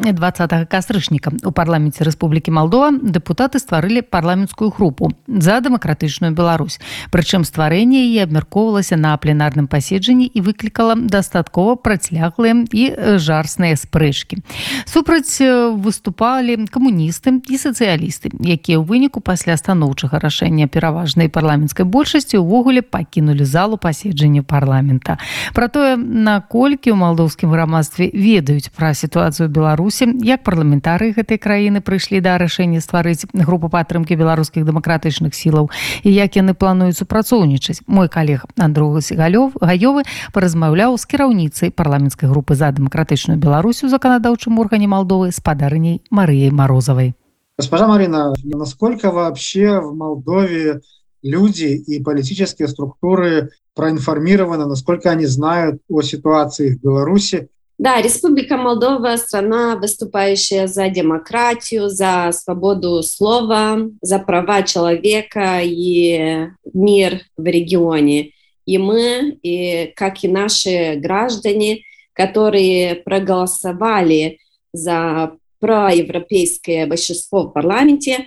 20 кастрычніка. У парламенце Рэспублікі Малдова дэпутаты стварылі парламенцкую групу за дэмакратычную Беларусь. Прычым стварэнне яе абмяркоўвалася на пленарным паседжанні і выклікала дастаткова працяглыя і жарсныя спрэчкі. Супраць выступалі камуністы і сацыялісты якія ў выніку пасля станоўчага рашэння пераважнай парламенцкай большасці ўвогуле пакінулі залу паседжання парламента. Про тое наколькі ў малдоўскім грамадстве ведаюць пра сітуацыю Беларусь беларусі. Як парламентары гэтай краіны прыйшлі да рашэння стварыць групу падтрымкі беларускіх дэмакратычных сілаў? І як яны плануюць супрацоўнічаць? Мой калег андруга сігалёв гаёвы паразмаўляў з кіраўніцай парламенцкай групы за дэмакратычную беларусю заканадаўчым органе Малдовы спадарняй Марыяй морозовой госпожа Марина насколько вообще в Молдове люди и политические структуры проинформированы насколько они знают о ситуации в Беларуси Да, Республика Молдова – страна, выступающая за демократию, за свободу слова, за права человека и мир в регионе. И мы, и, как и наши граждане, которые проголосовали за проевропейское большинство в парламенте,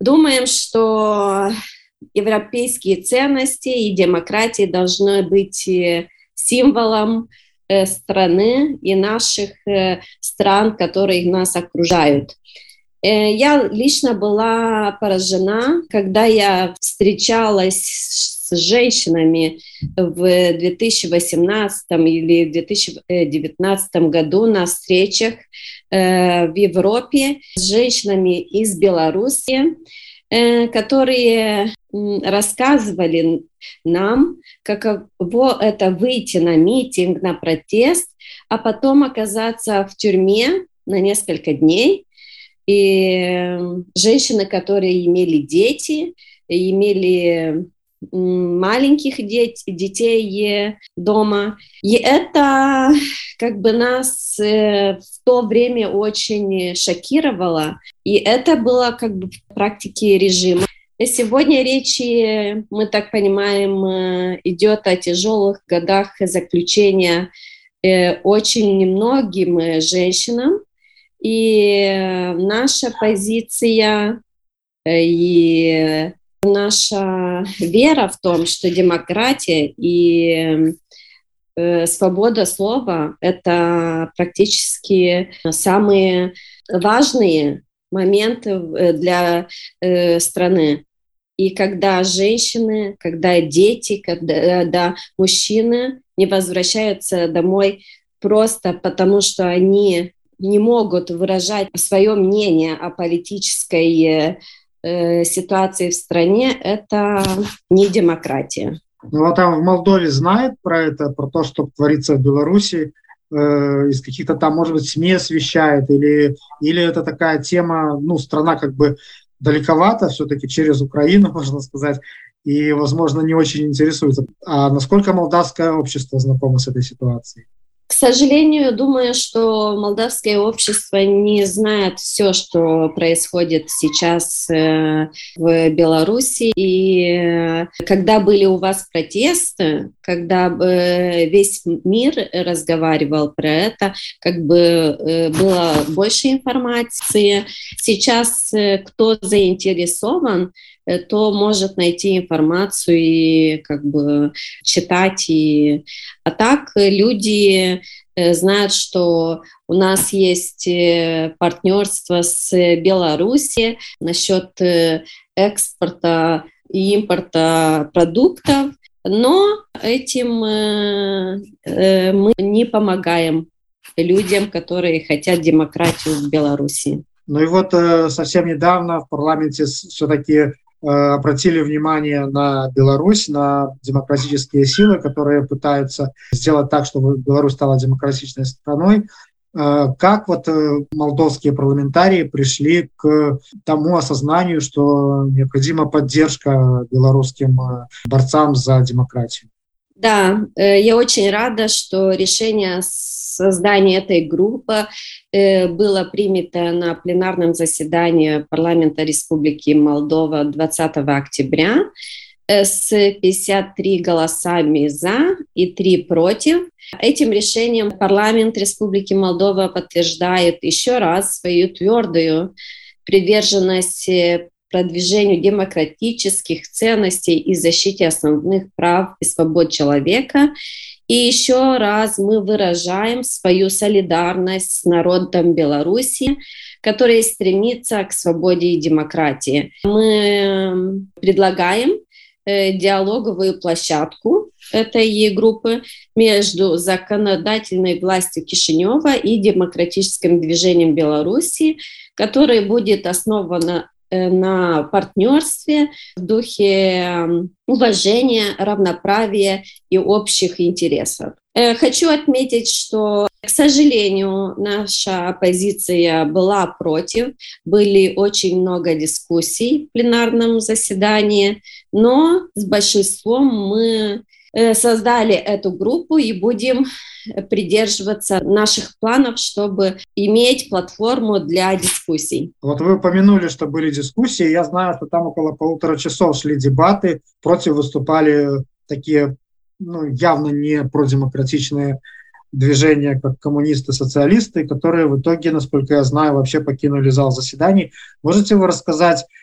думаем, что европейские ценности и демократии должны быть символом Э, страны и наших э, стран, которые нас окружают. Э, я лично была поражена, когда я встречалась с женщинами в 2018 или 2019 году на встречах в Европе с женщинами из Беларуси, которые рассказывали нам, каково это выйти на митинг, на протест, а потом оказаться в тюрьме на несколько дней. И женщины, которые имели дети, имели маленьких деть, детей дома. И это как бы нас э, в то время очень шокировало. И это было как бы в практике режима. Сегодня речи, мы так понимаем, э, идет о тяжелых годах заключения э, очень немногим женщинам. И наша позиция и наша вера в том, что демократия и свобода слова – это практически самые важные моменты для страны. И когда женщины, когда дети, когда да, мужчины не возвращаются домой просто потому, что они не могут выражать свое мнение о политической э, ситуации в стране, это не демократия. Ну а там в Молдове знает про это, про то, что творится в Беларуси, э, из каких-то там, может быть, СМИ освещает, или, или это такая тема, ну, страна как бы далековато, все-таки через Украину, можно сказать, и, возможно, не очень интересуется. А насколько молдавское общество знакомо с этой ситуацией? К сожалению, думаю, что молдавское общество не знает все, что происходит сейчас э, в Беларуси. И э, когда были у вас протесты, когда э, весь мир разговаривал про это, как бы было больше информации. Сейчас кто заинтересован, то может найти информацию и как бы читать. И... А так люди э, знают, что у нас есть э, партнерство с Беларусью насчет э, экспорта и импорта продуктов, но этим мы не помогаем людям, которые хотят демократию в Беларуси. Ну и вот совсем недавно в парламенте все-таки Э, обратили внимание на Беларусь, на демократические силы, которые пытаются сделать так, чтобы Беларусь стала демократичной страной. Э, как вот э, молдовские парламентарии пришли к тому осознанию, что необходима поддержка белорусским борцам за демократию? Да, я очень рада, что решение создания этой группы э, было принято на пленарном заседании парламента Республики Молдова 20 октября. с 53 голосами за и 3 против. Этим решением парламент Республики Молдова подтверждает еще раз свою твердую приверженность продвижению демократических ценностей и защите основных прав и свобод человека. И еще раз мы выражаем свою солидарность с народом Беларуси, который стремится к свободе и демократии. Мы предлагаем э, диалоговую площадку этой группы между законодательной властью Кишинева и демократическим движением Беларуси, которое будет основано Э, на партнерстве в духе уважения, равноправия и общих интересов. Э, хочу отметить, что, к сожалению, наша оппозиция была против, были очень много дискуссий в пленарном заседании, но с большинством мы Э, создали эту группу и будем придерживаться наших планов, чтобы иметь платформу для дискуссий. Вот вы упомянули, что были дискуссии. Я знаю, что там около полутора часов шли дебаты. Против выступали такие ну, явно не продемократичные движения, как коммунисты, социалисты, которые в итоге, насколько я знаю, вообще покинули зал заседаний. Можете вы рассказать, Э,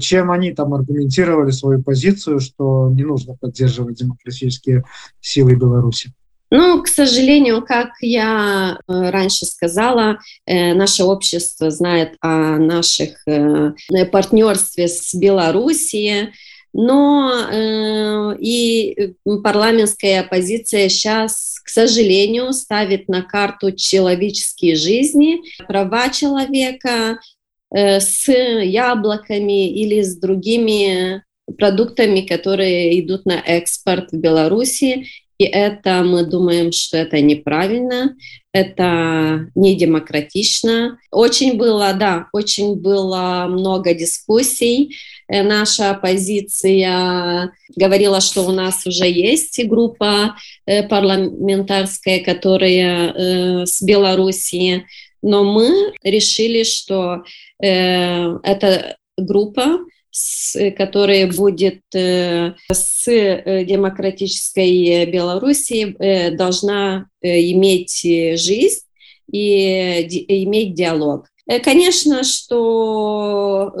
чем они там аргументировали свою позицию, что не нужно поддерживать демократические силы Беларуси? Ну, к сожалению, как я э, раньше сказала, э, наше общество знает о наших партнерстве с Белоруссией, но и парламентская оппозиция сейчас, к сожалению, ставит на карту человеческие жизни, права человека, Э, с яблоками или с другими продуктами, которые идут на экспорт в Беларуси. И это мы думаем, что это неправильно, это не демократично. Очень было, да, очень было много дискуссий. Э, наша оппозиция говорила, что у нас уже есть группа э, парламентарская, которая с Белоруссии, но мы решили, что Э, это группа, которая будет э, с э, демократической Белоруссией, должна иметь жизнь и иметь диалог. Конечно, что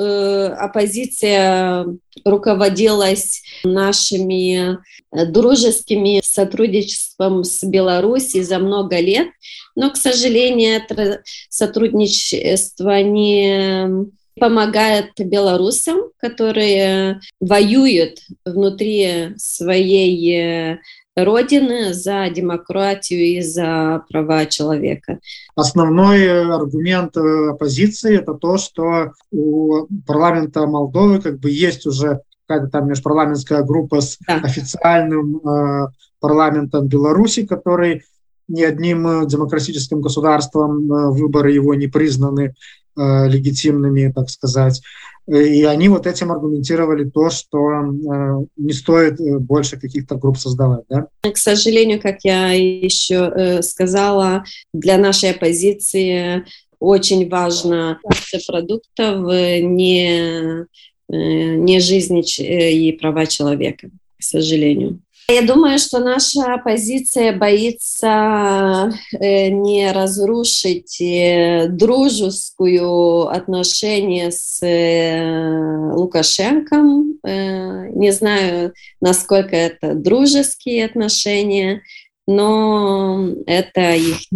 оппозиция руководилась нашими дружескими сотрудничеством с Беларусью за много лет, но, к сожалению, это сотрудничество не помогает белорусам, которые воюют внутри своей Родины за демократию и за права человека. Основной аргумент оппозиции – это то, что у парламента Молдовы как бы есть уже какая-то там межпарламентская группа с да. официальным э, парламентом Беларуси, который ни одним э, демократическим государством э, выборы его не признаны э, легитимными, так сказать. И они вот этим аргументировали то, что э, не стоит больше каких-то групп создавать. Да? К сожалению, как я еще э, сказала, для нашей оппозиции очень важно продуктов, не, не жизни и права человека, к сожалению. Я думаю, что наша оппозиция боится э, не разрушить э, дружескую отношение с э, Лукашенком. Не знаю, насколько это дружеские отношения, но это их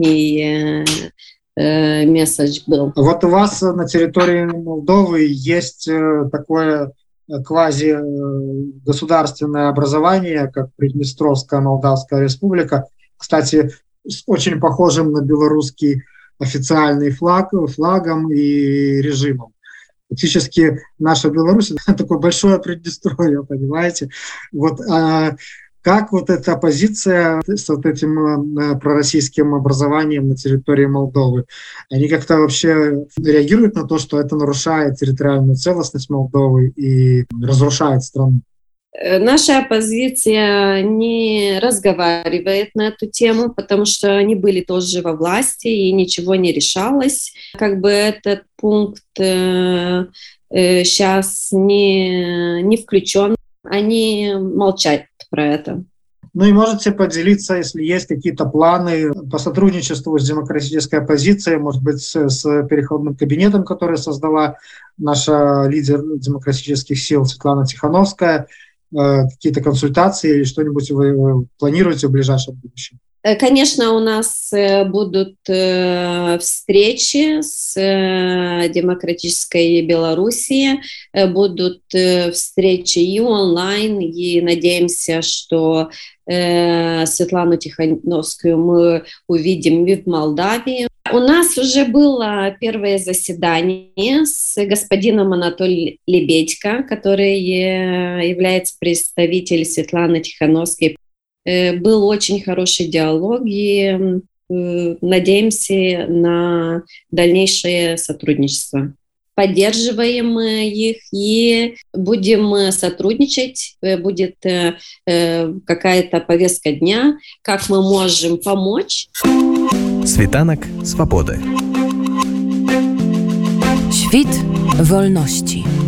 месседж был. Вот у вас на территории Молдовы есть такое квази-государственное образование, как Приднестровская Молдавская республика. Кстати, с очень похожим на белорусский официальный флаг, флагом и режимом. Фактически наша Беларусь – такое большое Приднестровье, понимаете? Вот, а как вот эта позиция с вот этим э, пророссийским образованием на территории Молдовы? Они как-то вообще реагируют на то, что это нарушает территориальную целостность Молдовы и разрушает страну? Э, наша оппозиция не разговаривает на эту тему, потому что они были тоже во власти и ничего не решалось. Как бы этот пункт э, э, сейчас не, не включен они молчат про это. Ну и можете поделиться, если есть какие-то планы по сотрудничеству с демократической оппозицией, может быть, с, переходным кабинетом, который создала наша лидер демократических сил Светлана Тихановская, э, какие-то консультации или что-нибудь вы планируете в ближайшем будущем? Э, конечно, у нас э, будут э, встречи с Демократической Белоруссией, будут встречи и онлайн, и надеемся, что Светлану Тихановскую мы увидим и в Молдавии. У нас уже было первое заседание с господином Анатолием Лебедько, который является представителем Светланы Тихановской был очень хороший диалог, и э, надеемся на дальнейшее сотрудничество. Поддерживаем их и будем сотрудничать. Э, будет какая-то повестка дня, как мы можем помочь. Світанок свободы. Świt wolności.